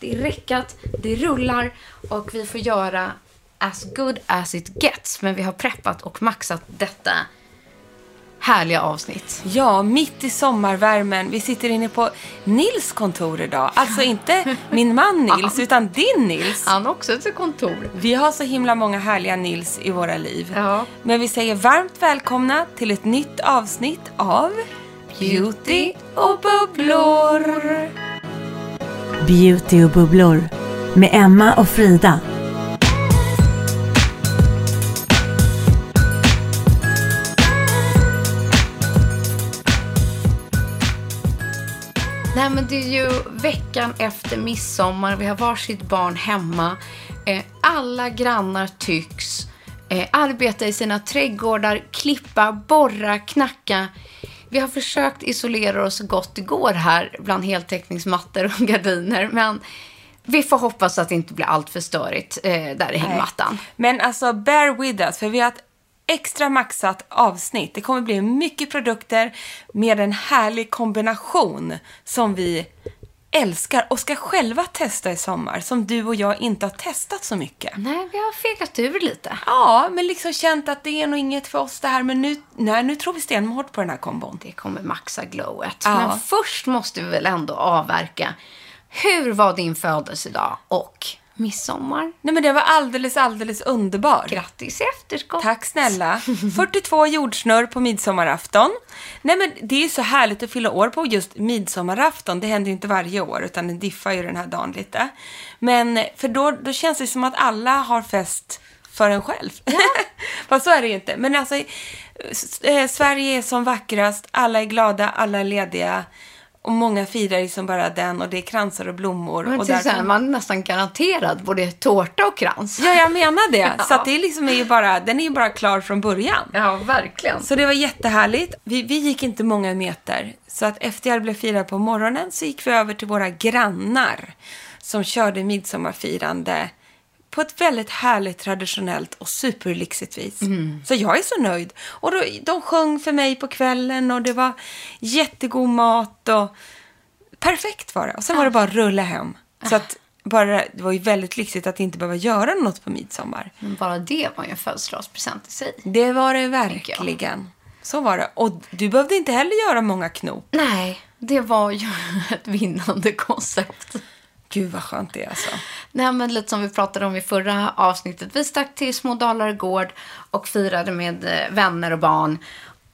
Det är räckat, det rullar och vi får göra as good as it gets. Men vi har preppat och maxat detta härliga avsnitt. Ja, mitt i sommarvärmen. Vi sitter inne på Nils kontor idag. Alltså inte min man Nils, utan din Nils. Han har också ett kontor. Vi har så himla många härliga Nils i våra liv. Ja. Men vi säger varmt välkomna till ett nytt avsnitt av Beauty och bubblor. Beauty och bubblor med Emma och Frida. Nej, men det är ju veckan efter midsommar. Vi har varsitt barn hemma. Eh, alla grannar tycks eh, arbeta i sina trädgårdar, klippa, borra, knacka. Vi har försökt isolera oss så gott det går här bland heltäckningsmattor och gardiner. Men vi får hoppas att det inte blir allt för störigt eh, där i hängmattan. Men alltså, bear with us, för vi har ett extra maxat avsnitt. Det kommer bli mycket produkter med en härlig kombination som vi älskar och ska själva testa i sommar, som du och jag inte har testat så mycket. Nej, vi har fegat ur lite. Ja, men liksom känt att det är nog inget för oss det här, men nu, nej, nu tror vi stenhårt på den här kombon. Det kommer maxa glowet. Ja. Men först måste vi väl ändå avverka. Hur var din födelsedag och midsommar? Nej, men det var alldeles, alldeles underbar. Grattis i efterskott. Tack snälla. 42 jordsnurr på midsommarafton. Nej men det är ju så härligt att fylla år på just midsommarafton. Det händer ju inte varje år utan det diffar ju den här dagen lite. Men för då, då känns det som att alla har fest för en själv. Fast så är det ju inte. Men alltså, eh, Sverige är som vackrast, alla är glada, alla är lediga. Och många firar ju som bara den och det är kransar och blommor. Men och där så kan- man är nästan garanterad både tårta och krans. Ja, jag menar det. Så att det liksom är ju bara, den är ju bara klar från början. Ja, verkligen. Så det var jättehärligt. Vi, vi gick inte många meter. Så att efter jag blev firad på morgonen så gick vi över till våra grannar som körde midsommarfirande på ett väldigt härligt, traditionellt och superlyxigt vis. Så jag är så nöjd. Och då, de sjöng för mig på kvällen och det var jättegod mat och perfekt var det. Och sen var det bara att rulla hem. Så att bara, det var ju väldigt lyxigt att inte behöva göra något på midsommar. Men bara det var ju en födelsedagspresent i sig. Det var det verkligen. Så var det. Och du behövde inte heller göra många knop. Nej, det var ju ett vinnande koncept. Gud vad skönt det är alltså. Nej, men lite som vi pratade om i förra avsnittet. Vi stack till Små Dalarö Gård och firade med eh, vänner och barn.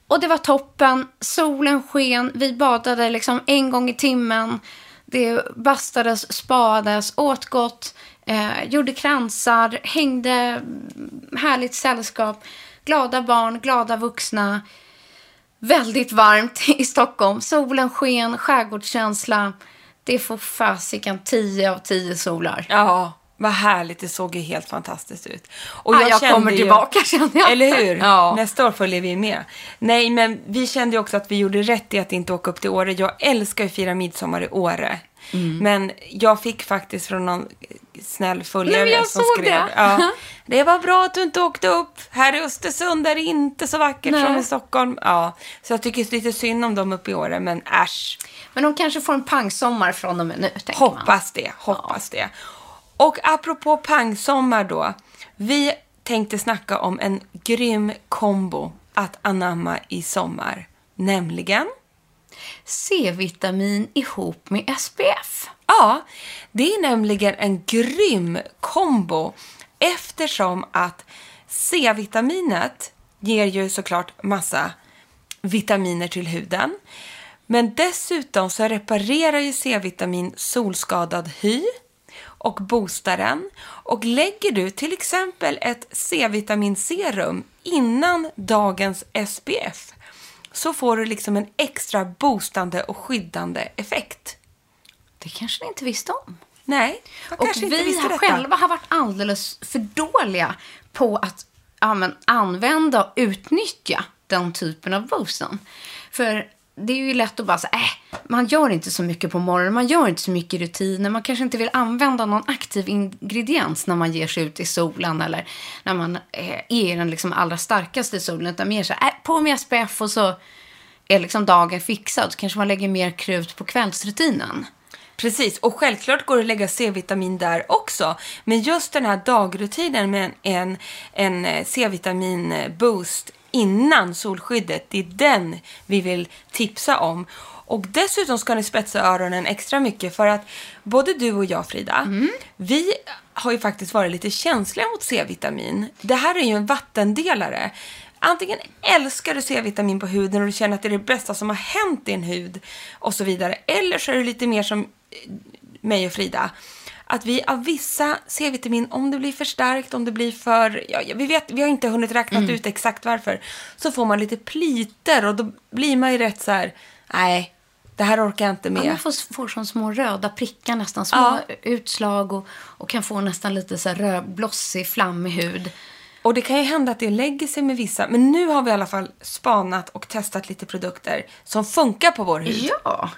Och det var toppen. Solen sken. Vi badade liksom en gång i timmen. Det bastades, spades, åt gott, eh, gjorde kransar, hängde mm, härligt sällskap. Glada barn, glada vuxna. Väldigt varmt i Stockholm. Solen sken, skärgårdskänsla. Det får fasiken 10 av 10 solar. Ja, Vad härligt, det såg ju helt fantastiskt ut. Och Ja, jag kommer ju- tillbaka, känner jag. Eller hur? Ja. Nästa år följer vi med. Nej, men vi kände ju också att vi gjorde rätt i att inte åka upp till Åre. Jag älskar ju att fira midsommar i Åre. Mm. Men jag fick faktiskt från någon snäll följare Nej, som såg skrev. det. Ja, det var bra att du inte åkte upp. Här i Östersund är det inte så vackert Nej. som i Stockholm. Ja, så jag tycker lite synd om dem uppe i Åre, men äsch. Men de kanske får en pangsommar från och med nu, tänker man. Hoppas det, hoppas det. Och apropå pangsommar då. Vi tänkte snacka om en grym kombo att anamma i sommar. Nämligen, C-vitamin ihop med SPF ja, det är nämligen en grym kombo eftersom att C-vitaminet ger ju såklart massa vitaminer till huden. Men dessutom så reparerar ju C-vitamin solskadad hy och boostar den. Och lägger du till exempel ett C-vitaminserum innan dagens SPF så får du liksom en extra boostande och skyddande effekt. Det kanske ni inte visste om. Nej, Och vi har själva har varit alldeles för dåliga på att ja, men, använda och utnyttja den typen av boosten. För det är ju lätt att bara säga, äh, man gör inte så mycket på morgonen, man gör inte så mycket rutiner, man kanske inte vill använda någon aktiv ingrediens när man ger sig ut i solen eller när man eh, är i den liksom allra starkaste solen, utan mer så här, äh, på med SPF och så är liksom dagen fixad, så kanske man lägger mer krut på kvällsrutinen. Precis, och självklart går det att lägga C-vitamin där också. Men just den här dagrutinen med en, en, en C-vitamin-boost innan solskyddet, det är den vi vill tipsa om. Och dessutom ska ni spetsa öronen extra mycket för att både du och jag, Frida, vi har ju faktiskt varit lite känsliga mot C-vitamin. Det här är ju en vattendelare. Antingen älskar du C-vitamin på huden och du känner att det är det bästa som har hänt din hud och så vidare. Eller så är du lite mer som eh, mig och Frida. Att vi av vissa C-vitamin, om det blir för starkt, om det blir för... Ja, vi, vet, vi har inte hunnit räkna ut exakt varför. Så får man lite pliter och då blir man ju rätt så här... Nej, det här orkar jag inte med. Ja, man får, får som små röda prickar nästan, små Ja. utslag och, och kan få nästan lite så här röd, blossig, flammig hud. Och det kan ju hända att det lägger sig med vissa. Men nu har vi i alla fall spanat och testat lite produkter som funkar på vår hud. Ja.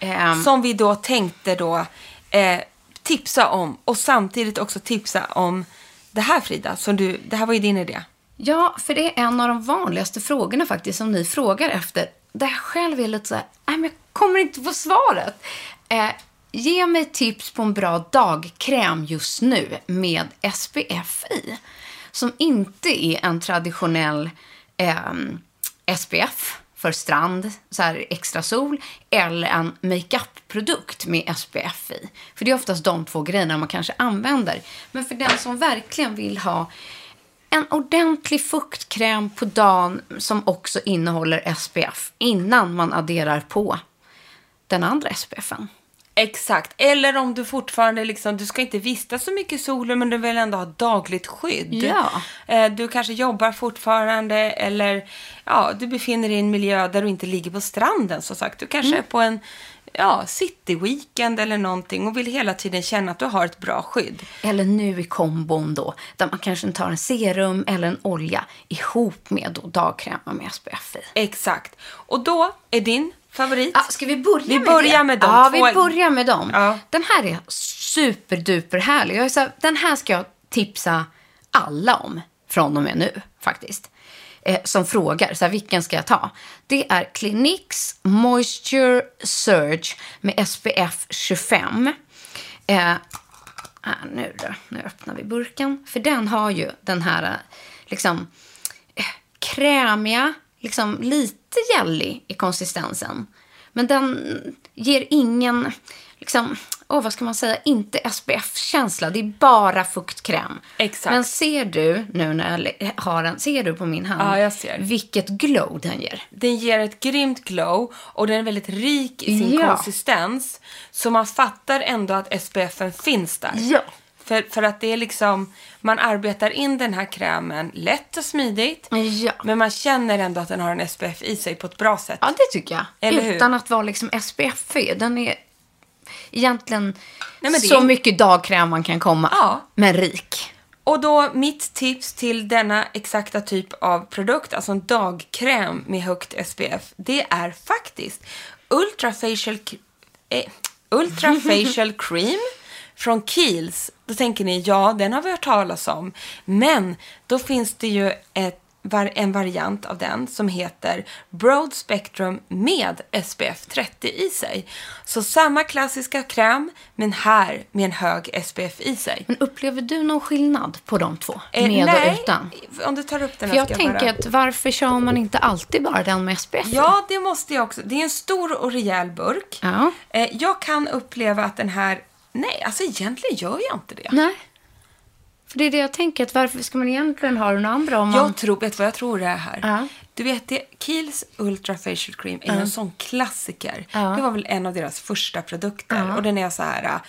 Ehm, Som vi då tänkte då eh, tipsa om. Och samtidigt också tipsa om det här Frida. Som du, det här var ju din idé. Ja, för det är en av de vanligaste frågorna faktiskt som ni frågar efter. Där jag själv är lite så här, nej men jag kommer inte på svaret. Eh, ge mig tips på en bra dagkräm just nu med SPF i. Som inte är en traditionell ehm, SPF för strand, så här extra sol, eller en makeup-produkt med SPF i. För det är oftast de två grejerna man kanske använder. Men för den som verkligen vill ha en ordentlig fuktkräm på dagen som också innehåller SPF innan man adderar på den andra SPFen. Exakt. Eller om du fortfarande liksom, du ska inte vistas så mycket i solen men du vill ändå ha dagligt skydd. Ja. Eh, Du kanske jobbar fortfarande eller ja, du befinner dig i en miljö där du inte ligger på stranden som sagt. Du kanske är på en ja, city-weekend eller någonting och vill hela tiden känna att du har ett bra skydd. Eller nu i kombon då, där man kanske tar en serum eller en olja ihop med då dagkrämer med SPF i. Exakt. Och då är din favorit? Ja, ska vi börja Vi med börjar det? med de Ja, två. vi börjar med dem. Ja. Den här är superduper härlig. Jag är så här, den här ska jag tipsa alla om från och med nu faktiskt. Eh, som frågar, så här, vilken ska jag ta? Det är Cliniques Moisture Surge med SPF 25. Eh, här, nu då, nu öppnar vi burken. För den har ju den här eh, liksom eh, krämiga, liksom lite gällig i konsistensen. Men den ger ingen, liksom, åh vad ska man säga, inte SPF-känsla. Det är bara fuktkräm. Exakt. Men ser du nu när jag har den, ser du på min hand? Ja, jag ser. Vilket glow den ger. Den ger ett grymt glow och den är väldigt rik i sin Ja. konsistens. Så man fattar ändå att SPFen finns där. Ja. För, för att det är liksom, man arbetar in den här krämen lätt och smidigt. Ja. Men man känner ändå att den har en SPF i sig på ett bra sätt. Ja, det tycker jag. Eller hur? Utan att vara liksom SPF. Den är... egentligen Nej, så är- mycket dagkräm man kan komma. Ja. Men rik. Och då mitt tips till denna exakta typ av produkt, alltså en dagkräm med högt SPF, det är faktiskt Ultra Facial, eh, Ultra Facial Cream från Kiehl's. Då tänker ni, ja, den har vi hört talas om. Men då finns det ju ett, en variant av den som heter Broad Spectrum med SPF 30 i sig. Så samma klassiska kräm, men här med en hög SPF i sig. Men upplever du någon skillnad på de två? Eh, med nej, och utan? om du tar upp den För här jag ska tänker bara... att varför kör man inte alltid bara den med SPF? Ja, det måste jag också. Det är en stor och rejäl burk. Ja. Eh, jag kan uppleva att den här... Nej, alltså egentligen gör jag inte det. Nej. För det är det jag tänker, att varför ska man egentligen ha den andra om man... Jag tror, vet vad jag tror det är här? Ja. Du vet, det, Kiehl's Ultra Facial Cream är ju en sån klassiker. Ja. Det var väl en av deras första produkter. Och den är så här...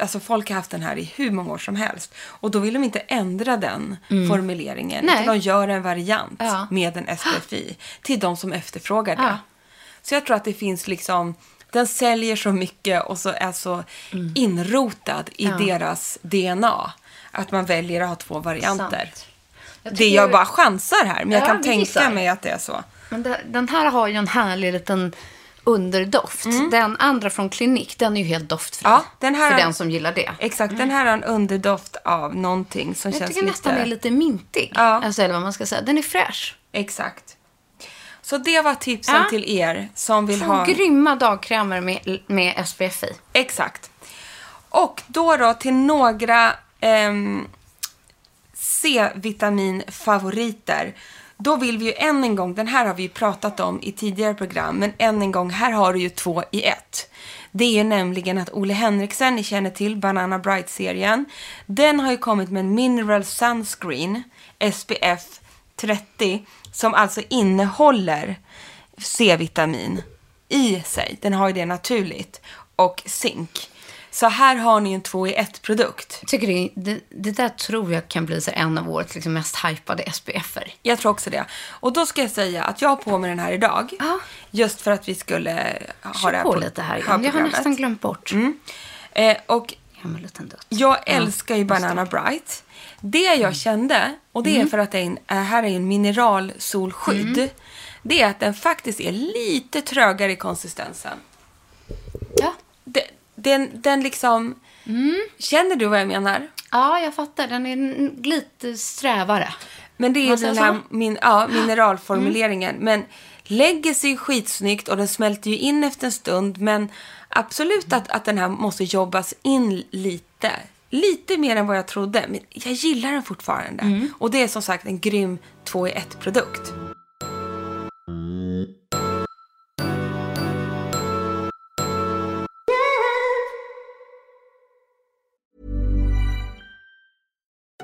Alltså folk har haft den här i hur många år som helst. Och då vill de inte ändra den formuleringen. Mm. Nej. Utan de gör en variant Ja. med en SPFI till de som efterfrågar det. Ja. Så jag tror att det finns liksom... Den säljer så mycket och så är så inrotad i Mm. Ja. deras DNA. Att man väljer att ha två varianter. Jag Det tycker- jag bara chansar här, men jag Ja, kan tänka gissar. mig att det är så. Men det, den här har ju en härlig liten underdoft. Den andra från Klinik, den är ju helt doftfri. Mm. Ja, den här- För den som gillar det. Exakt, den här har en underdoft av någonting som Jag känns tycker lite... nästan är lite mintig. Ja. Alltså, eller vad man ska säga. Den är fräsch. Exakt. Så det var tipsen Ja. till er som vill ha... grymma dagkrämer med, med SPF i. Exakt. Och då då till några ehm, C-vitaminfavoriter. Då vill vi ju än en gång, den här har vi ju pratat om i tidigare program, men än en gång, här har du ju två i ett. Det är ju nämligen att Ole Henriksen, ni känner till Banana Bright-serien, den har ju kommit med en Mineral Sunscreen SPF 30 som alltså innehåller C-vitamin i sig. Den har ju det naturligt. Och zink. Så här har ni en två i ett produkt. Tycker det, det, det där tror jag kan bli så en av årets liksom mest hypade SPF-er. Jag tror också det. Och då ska jag säga att jag har på mig den här idag. Ja. Just för att vi skulle ha Kör det här på lite här igen. Jag har nästan glömt bort. Eh, och Liten dutt. jag älskar ju Banana Bright. Det Mm. jag kände, och det är för att det är en, äh, här är en mineralsolskydd. Mm. Det är att den faktiskt är lite trögare i konsistensen. Ja. Den, den, den liksom... Mm. Känner du vad jag menar? ja, jag fattar. Den är lite strävare. Men det är den här min, ja, mineralformuleringen. Men lägger sig skitsnyggt och den smälter ju in efter en stund. Men absolut att, att den här måste jobbas in lite. Lite mer än vad jag trodde, men jag gillar den fortfarande. Mm. Och det är som sagt en grym 2 i 1-produkt.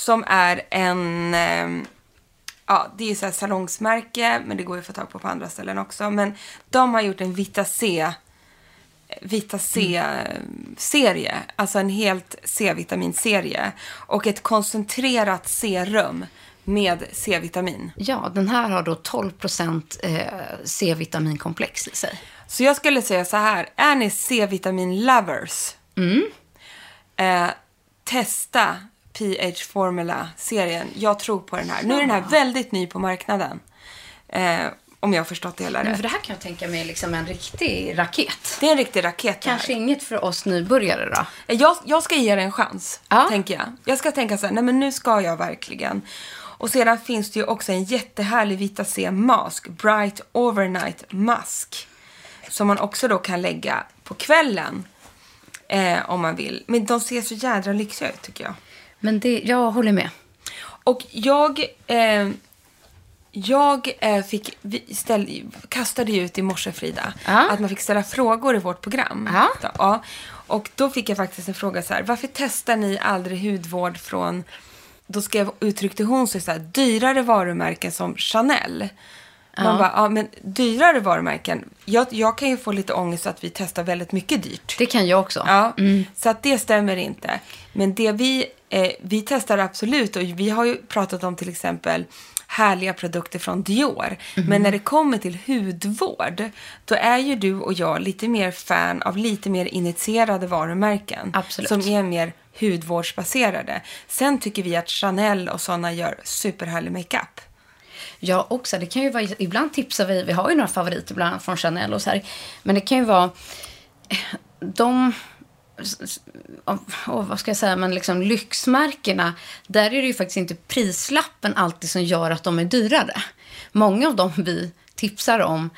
Som är en... Eh, ja, det är så här salongsmärke, men det går ju att få tag på på andra ställen också. Men de har gjort en Vita C Vita C-serie, alltså en helt C-vitaminserie och ett koncentrerat serum med C-vitamin. Ja, den här har då 12 eh, C-vitaminkomplex i sig. Så jag skulle säga så här, är ni C-vitamin-lovers, eh, testa PH Formula-serien. Jag tror på den här. Nu är den här väldigt ny på marknaden. Eh, om jag har förstått det hela Men rätt. för det här kan jag tänka mig liksom en riktig raket. Det är en riktig raket. Kanske inget för oss nybörjare då. Jag, jag ska ge det en chans, Ja. tänker jag. Jag ska tänka så här, nej men nu ska jag verkligen. Och sedan finns det ju också en jättehärlig Vita C mask, Bright Overnight Mask. Som man också då kan lägga på kvällen. Eh, om man vill. Men de ser så jädra lyxiga ut tycker jag. Men det, jag håller med. Och jag, eh, jag eh, fick, ställ, kastade ju ut i morse, Frida, Ja. att man fick ställa frågor i vårt program. Ja. Då, ja. Och då fick jag faktiskt en fråga så här, varför testar ni aldrig hudvård från, då skrev, uttryckte hon sig så här, dyrare varumärken som Chanel. Man bara, ja men dyrare varumärken, jag, jag kan ju få lite ångest att vi testar väldigt mycket dyrt. Det kan jag också. Ja, så att det stämmer inte. Men det vi, eh, vi testar absolut och vi har ju pratat om till exempel härliga produkter från Dior. Men när det kommer till hudvård, då är ju du och jag lite mer fan av lite mer initierade varumärken. Absolut. Som är mer hudvårdsbaserade. Sen tycker vi att Chanel och sådana gör superhärlig makeup. Jag också. Det kan ju vara, ibland tipsar vi, vi har ju några favoriter bland annat från Chanel och så här. Men det kan ju vara eh, de, och vad ska jag säga, men liksom lyxmärkena. Där är det ju faktiskt inte prislappen alltid som gör att de är dyrare. Många av dem vi tipsar om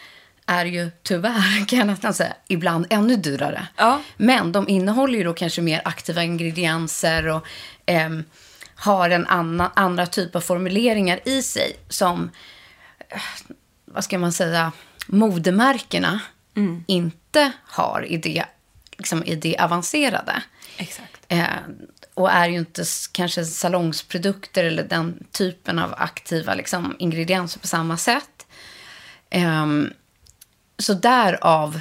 är ju tyvärr, kan jag nästan säga, ibland ännu dyrare. Ja. Men de innehåller ju då kanske mer aktiva ingredienser och ehm, har en annan, andra typ av formuleringar i sig som, eh, vad ska man säga, modemärkena inte har i det, liksom i det avancerade. Exakt. Eh, och är ju inte kanske salongsprodukter eller den typen av aktiva liksom, ingredienser på samma sätt. Ehm, så därav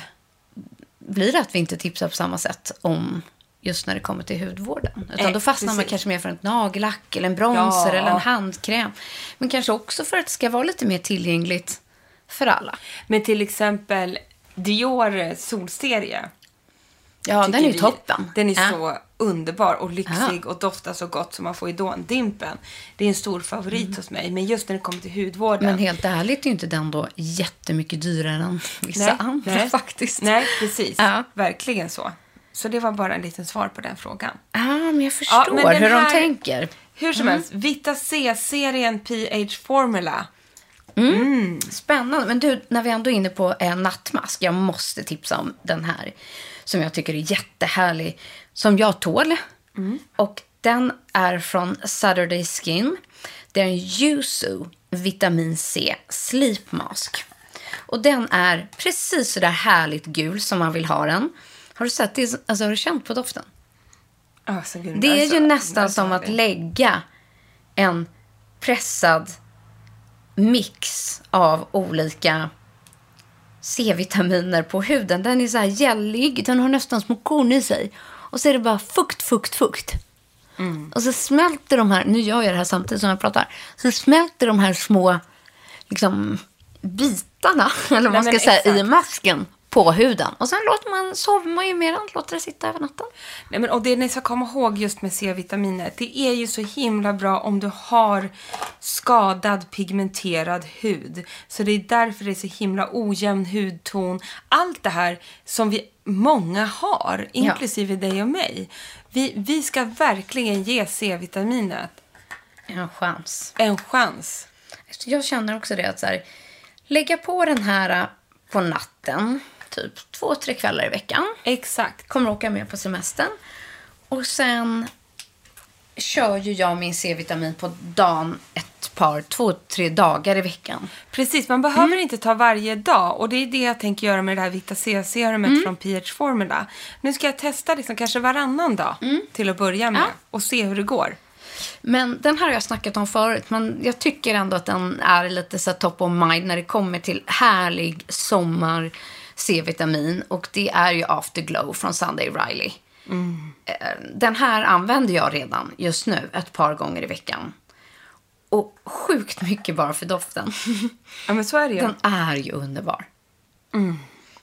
blir det att vi inte tipsar på samma sätt om just när det kommer till hudvården. Utan Nej, då fastnar man kanske mer för ett nagellack eller en bronzer Ja. eller en handkräm. Men kanske också för att det ska vara lite mer tillgängligt för alla. Men till exempel Dior solserie. Ja, den är ju vi- toppen. Den är Ja. så underbar och lyxig Ja. och doftar så gott som man får i Dimpen. Det är en stor favorit hos mig. Men just när det kommer till hudvården. Mm. Men helt ärligt är ju inte den då jättemycket dyrare än vissa andra faktiskt. Nej, precis. Ja. Verkligen så. Så det var bara en liten svar på den frågan. Ja, men jag förstår men den hur här- de tänker. Hur som helst, Vita C-serien PH Formula. Spännande. Men du, när vi ändå är inne på en nattmask. Jag måste tipsa om den här. Som jag tycker är jättehärlig. Som jag tål. Och den är från Saturday Skin. Det är en Yuzu Vitamin C Sleep Mask. Och den är precis så där härligt gul som man vill ha den. Har du sett det? Alltså, har du känt på doften? Alltså, gud, Det är alltså, ju nästan alltså, som att lägga en pressad mix av olika C-vitaminer på huden. Den är så här gällig, den har nästan små korn i sig. Och så är det bara fukt, fukt, fukt. Och så smälter de här, nu gör jag det här samtidigt som jag pratar, så smälter de här små liksom, bitarna, eller vad man ska säga, i exakt. masken på huden. Och sen låter man, sover man ju med den, låter det sitta över natten. Nej, men, och det ni ska komma ihåg just med C-vitaminer, det är ju så himla bra om du har skadad pigmenterad hud. Så det är därför det är så himla ojämn hudton. Allt det här som vi många har, inklusive dig och mig. Vi, vi ska verkligen ge C-vitaminet En chans. en chans. Jag känner också det att så här, lägga på den här äh, på natten, typ två, tre kvällar i veckan. Exakt. Kommer åka med på semestern. Och sen kör ju jag min C-vitamin på dagen ett par, två, tre dagar i veckan. Precis, man behöver inte ta varje dag. Och det är det jag tänker göra med det här Vita C-serumet från PH Formula. Nu ska jag testa liksom kanske varannan dag till att börja med Ja. och se hur det går. Men den här har jag snackat om förut, men jag tycker ändå att den är lite så top of mind när det kommer till härlig sommar C-vitamin. Och det är ju Afterglow från Sunday Riley. Eh, Den här använder jag redan just nu ett par gånger i veckan. Och sjukt mycket bara för doften. Ja, men så är det ju. Den är ju underbar.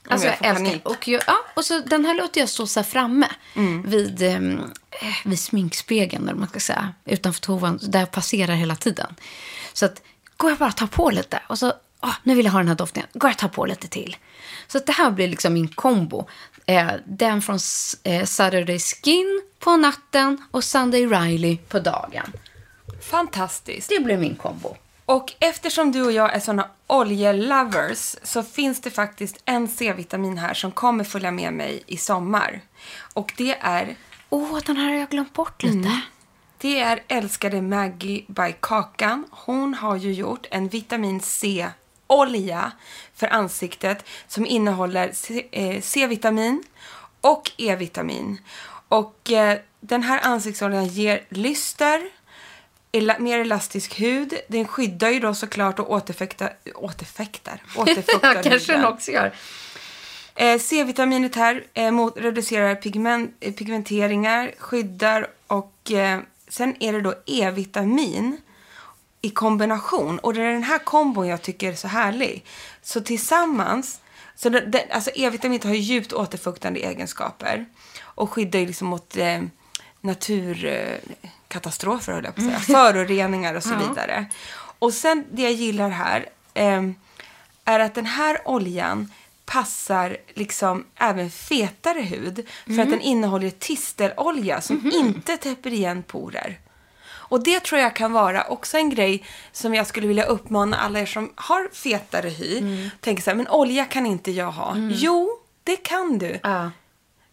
Alltså jag jag får älskar panik. och, jag, ja, och så Den här låter jag stå så här framme Mm. vid, ehm, eh, vid sminkspegeln, eller man ska säga, utanför toan, där jag passerar hela tiden. Så att går jag bara ta på lite och så, ah, nu vill jag ha den här doften, går jag ta på lite till. Så att det här blir liksom min kombo. Eh, den från eh, Saturday Skin på natten och Sunday Riley på dagen. Fantastiskt. Det blir min kombo. Och eftersom du och jag är såna oljelovers så finns det faktiskt en C-vitamin här som kommer följa med mig i sommar. Och det är, Åh, den här har jag glömt bort lite. det är älskade Maggie by Kakan. Hon har ju gjort en vitamin C-olja för ansiktet som innehåller eh, C-vitamin och E-vitamin. Och eh, den här ansiktsoljan ger lyster, mer elastisk hud. Den skyddar ju då såklart och återfäktar, återfäktar, återfuktar Jag kanske den huden. också gör. Eh, C-vitaminet här eh, mot, reducerar pigment, pigmenteringar, skyddar och sen är det då E-vitamin i kombination. Och det är den här kombon jag tycker är så härlig. Så tillsammans, så det, det, alltså E-vitaminet har ju djupt återfuktande egenskaper och skyddar ju liksom mot eh, naturkatastrofer, höll jag på att säga. Föroreningar och så vidare. Och sen det jag gillar här eh, är att den här oljan passar liksom även fetare hud för att den innehåller tistelolja som inte täpper igen porer. Och det tror jag kan vara också en grej som jag skulle vilja uppmana alla er som har fetare hy. Tänker så här, men olja kan inte jag ha. Jo, det kan du. Ja.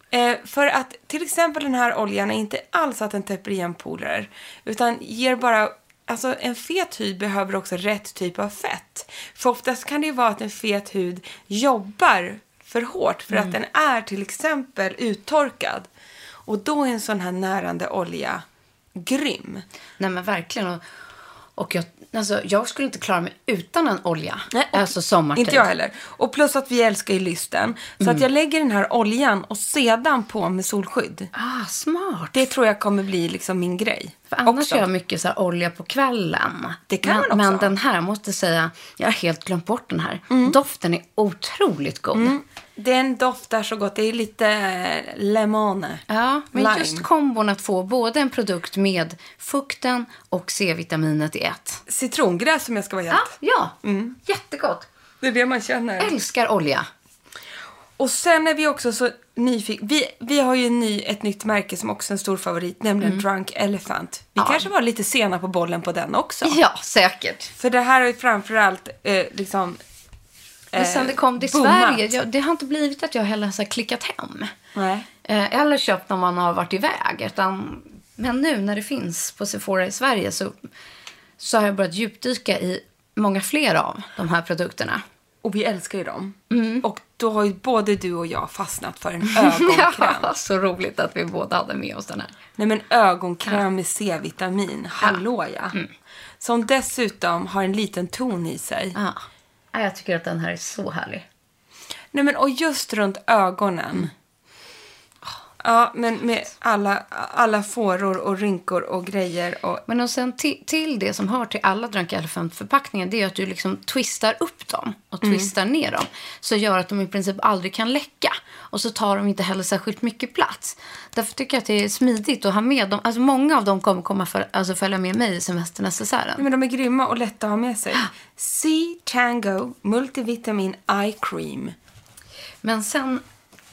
Eh, för att till exempel den här oljan är inte alls att den täpper igen porer. Utan ger bara, alltså en fet hud behöver också rätt typ av fett. För oftast kan det ju vara att en fet hud jobbar för hårt för att den är till exempel uttorkad. Och då är en sån här närande olja grym. Nej men verkligen. Och, och jag, alltså, jag skulle inte klara mig utan en olja. Nej, och- alltså sommartid. Inte jag heller. Och plus att vi älskar ju lysten. Så Mm. att jag lägger den här oljan och sedan på med solskydd. Ah, smart. Det tror jag kommer bli liksom min grej. För annars också. gör jag mycket så här olja på kvällen. Det kan men, man också Men den här, måste säga, jag har helt glömt bort den här. Mm. Doften är otroligt god. Den doftar så gott. Det är lite eh, lemone. Ja, men Lime. just kombon att få både en produkt med fukten och C-vitaminet i ett. Citrongräs som jag ska vara helt. Ja, ja. jättegott. Det är det man känner. Älskar olja. Och sen är vi också så nyfikna. Vi, vi har ju en ny, ett nytt märke som också är en stor favorit, nämligen Drunk Elephant. Vi kanske var lite sena på bollen på den också. Ja, säkert. För det här är ju framförallt eh, liksom... Men sen det kom till boomat. Sverige, jag, det har inte blivit att jag heller har klickat hem. Nej. Eh, eller köpt när man har varit iväg. Utan, men nu när det finns på Sephora i Sverige så, så har jag börjat djupdyka i många fler av de här produkterna. Och vi älskar ju dem. Mm. Och då har ju både du och jag fastnat för en ögonkräm. Ja, så roligt att vi båda hade med oss den här. Nej men ögonkräm med C-vitamin. Hallå ja. Mm. Som dessutom har en liten ton i sig. Ja. Ja, Jag tycker att den här är så härlig. Nej men och just runt ögonen. Mm. Ja, men med alla, alla fåror och rynkor och grejer. Och, Men och sen till, till det som hör till alla Drunk Elephant-förpackningar det är att du liksom twistar upp dem och twistar ner dem. Så gör att de i princip aldrig kan läcka. Och så tar de inte heller särskilt mycket plats. Därför tycker jag att det är smidigt att ha med dem. Alltså många av dem kommer komma för, alltså följa med mig i semesternecessären. men de är grymma och lätta att ha med sig. C Tango Multivitamin Eye Cream. Men sen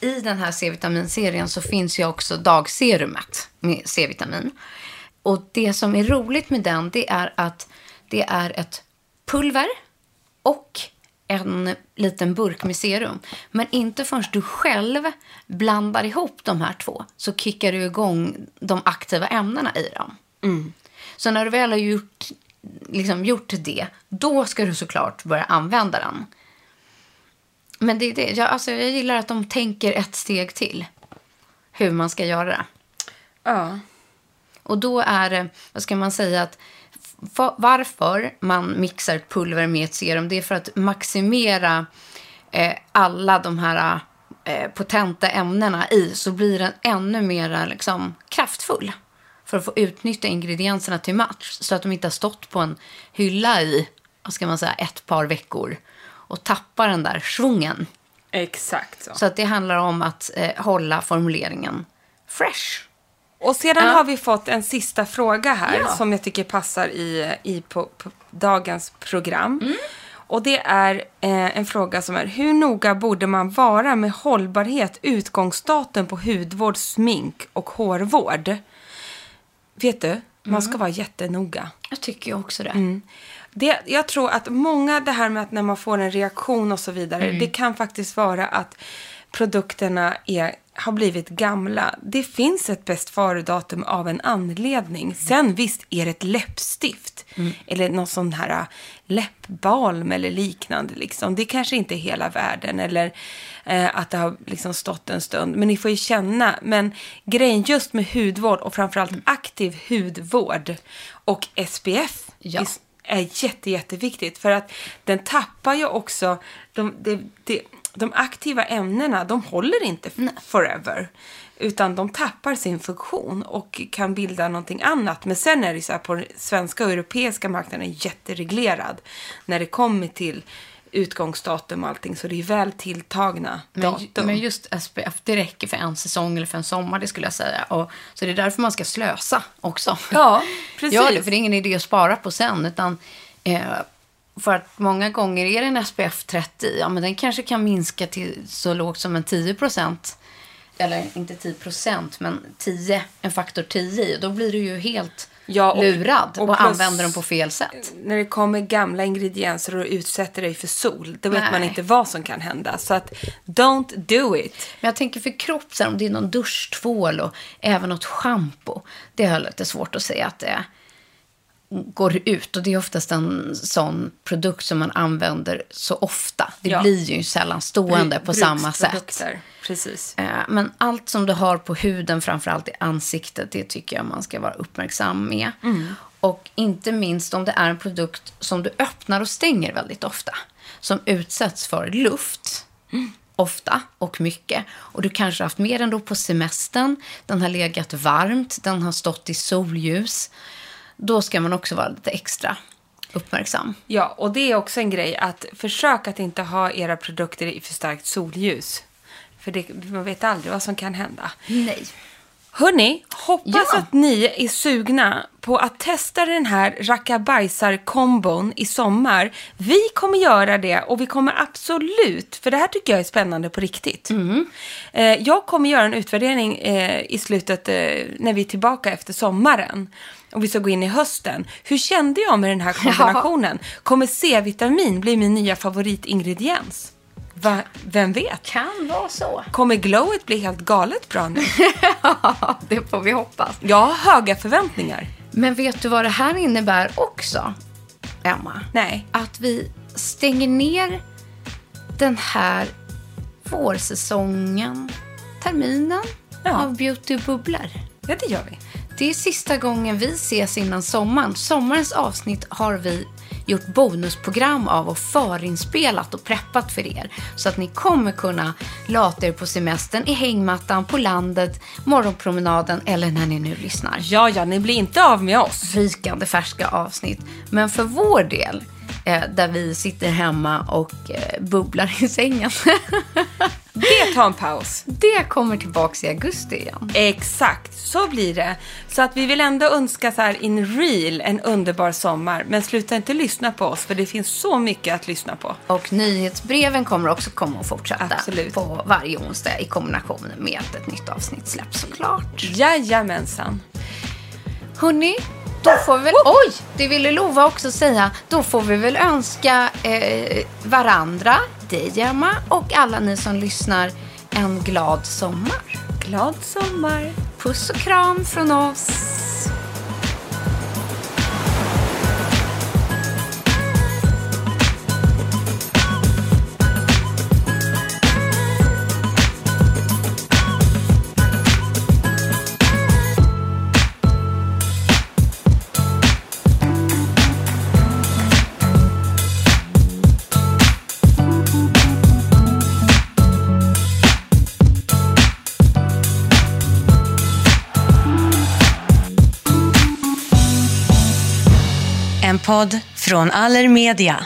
i den här C-vitaminserien så finns ju också dagserumet med C-vitamin. Och det som är roligt med den det är att det är ett pulver och en liten burk med serum. Men inte förrän du själv blandar ihop de här två så kickar du igång de aktiva ämnena i dem. Så när du väl har gjort, liksom, gjort det, då ska du såklart börja använda den. Men det är det. Jag, alltså, jag gillar att de tänker ett steg till. Hur man ska göra det. Ja. Och då är det, vad ska man säga, att varför man mixar pulver med ett serum, det är för att maximera eh, alla de här eh, potenta ämnena i, så blir den ännu mer liksom, kraftfull. För att få utnyttja ingredienserna till match, så att de inte har stått på en hylla i, vad ska man säga, ett par veckor och tappar den där svungen. Exakt så. Så att det handlar om att eh, hålla formuleringen fresh. Och sedan Ja. har vi fått en sista fråga här Ja. som jag tycker passar i, i på, på dagens program. Mm. Och det är eh, en fråga som är hur noga borde man vara med hållbarhet, utgångsdatum på hudvård, smink och hårvård? Vet du, man ska vara jättenoga. Jag tycker också det. Mm. Det, jag tror att många, det här med att när man får en reaktion och så vidare, Mm. det kan faktiskt vara att produkterna är, har blivit gamla. Det finns ett bäst före-datum av en anledning. Sen visst är det ett läppstift eller någon sån här äh, läppbalm eller liknande. Liksom. Det kanske inte är hela världen eller eh, att det har liksom stått en stund. Men ni får ju känna. Men grejen just med hudvård och framförallt aktiv hudvård och SPF Ja. Är jätte, jätteviktigt. För att den tappar ju också, de, de, de, de aktiva ämnena, de håller inte forever. Utan de tappar sin funktion och kan bilda någonting annat. Men sen är det så här på den svenska och europeiska marknaden jättereglerad. När det kommer till utgångsdatum och allting. Så det är väl tilltagna Men, datum. men just SPF, det räcker för en säsong eller för en sommar, det skulle jag säga. Och, så det är därför man ska slösa också. Ja, precis. Gör det, för det är ingen idé att spara på sen. Utan, eh, för att många gånger är det en SPF 30, ja men den kanske kan minska till så lågt som en 10 procent. Eller inte 10 procent, men 10, en faktor 10. Då blir du ju helt Ja, och- lurad och, och använder den på fel sätt. när det kommer gamla ingredienser och utsätter dig för sol, då vet Nej. man inte vad som kan hända. Så att, don't do it. Men jag tänker för kropp, här, om det är någon duschtvål och även något schampo. Det har jag lite svårt att säga att det går ut. Och det är oftast en sån produkt som man använder så ofta. Det Ja. blir ju sällan stående på samma sätt. Precis. Eh, Men allt som du har på huden, framförallt i ansiktet, det tycker jag man ska vara uppmärksam med. Och inte minst om det är en produkt som du öppnar och stänger väldigt ofta. Som utsätts för luft. Ofta och mycket. Och du kanske har haft med den då på semestern. Den har legat varmt. Den har stått i solljus. Då ska man också vara lite extra uppmärksam. Ja, och det är också en grej att försök att inte ha era produkter i för starkt solljus. För det, man vet aldrig vad som kan hända. Nej. Hörni, hoppas Ja. att ni är sugna på att testa den här rackabajsar-kombon i sommar. Vi kommer göra det och vi kommer absolut, för det här tycker jag är spännande på riktigt. Eh, jag kommer göra en utvärdering eh, i slutet, eh, när vi är tillbaka efter sommaren. Och vi ska gå in i hösten. Hur kände jag med den här kombinationen? Kommer C-vitamin bli min nya favoritingrediens? Va? Vem vet? Kan vara så. Kommer glowet bli helt galet bra nu? Ja, det får vi hoppas. Jag har höga förväntningar. Men vet du vad det här innebär också, Emma? Nej. Att vi stänger ner den här vårsäsongen, terminen Ja. av beautybubblor. Ja, det gör vi. Det är sista gången vi ses innan sommaren. Sommarens avsnitt har vi gjort bonusprogram av och förinspelat och preppat för er. Så att ni kommer kunna lata er på semestern, i hängmattan, på landet, morgonpromenaden eller när ni nu lyssnar. Ja, ja, ni blir inte av med oss. Rykande färska avsnitt. Men för vår del, eh, där vi sitter hemma och eh, bubblar i sängen. Det tar en paus. det kommer tillbaka i augusti igen. Exakt, så blir det. Så att vi vill ändå önska så här in real en underbar sommar. Men sluta inte lyssna på oss, för det finns så mycket att lyssna på. Och nyhetsbreven kommer också komma och fortsätta Absolut. på varje onsdag i kombination med att ett nytt avsnitt släpps såklart. Jajamensan. Hörni, då får vi väl... Oj! Det ville Lova också säga. Då får vi väl önska eh, varandra, dig Emma och alla ni som lyssnar en glad sommar. Glad sommar. Puss och kram från oss. Podd från Allermedia.